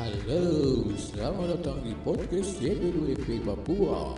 Halo, selamat datang di podcast YB2EP Papua.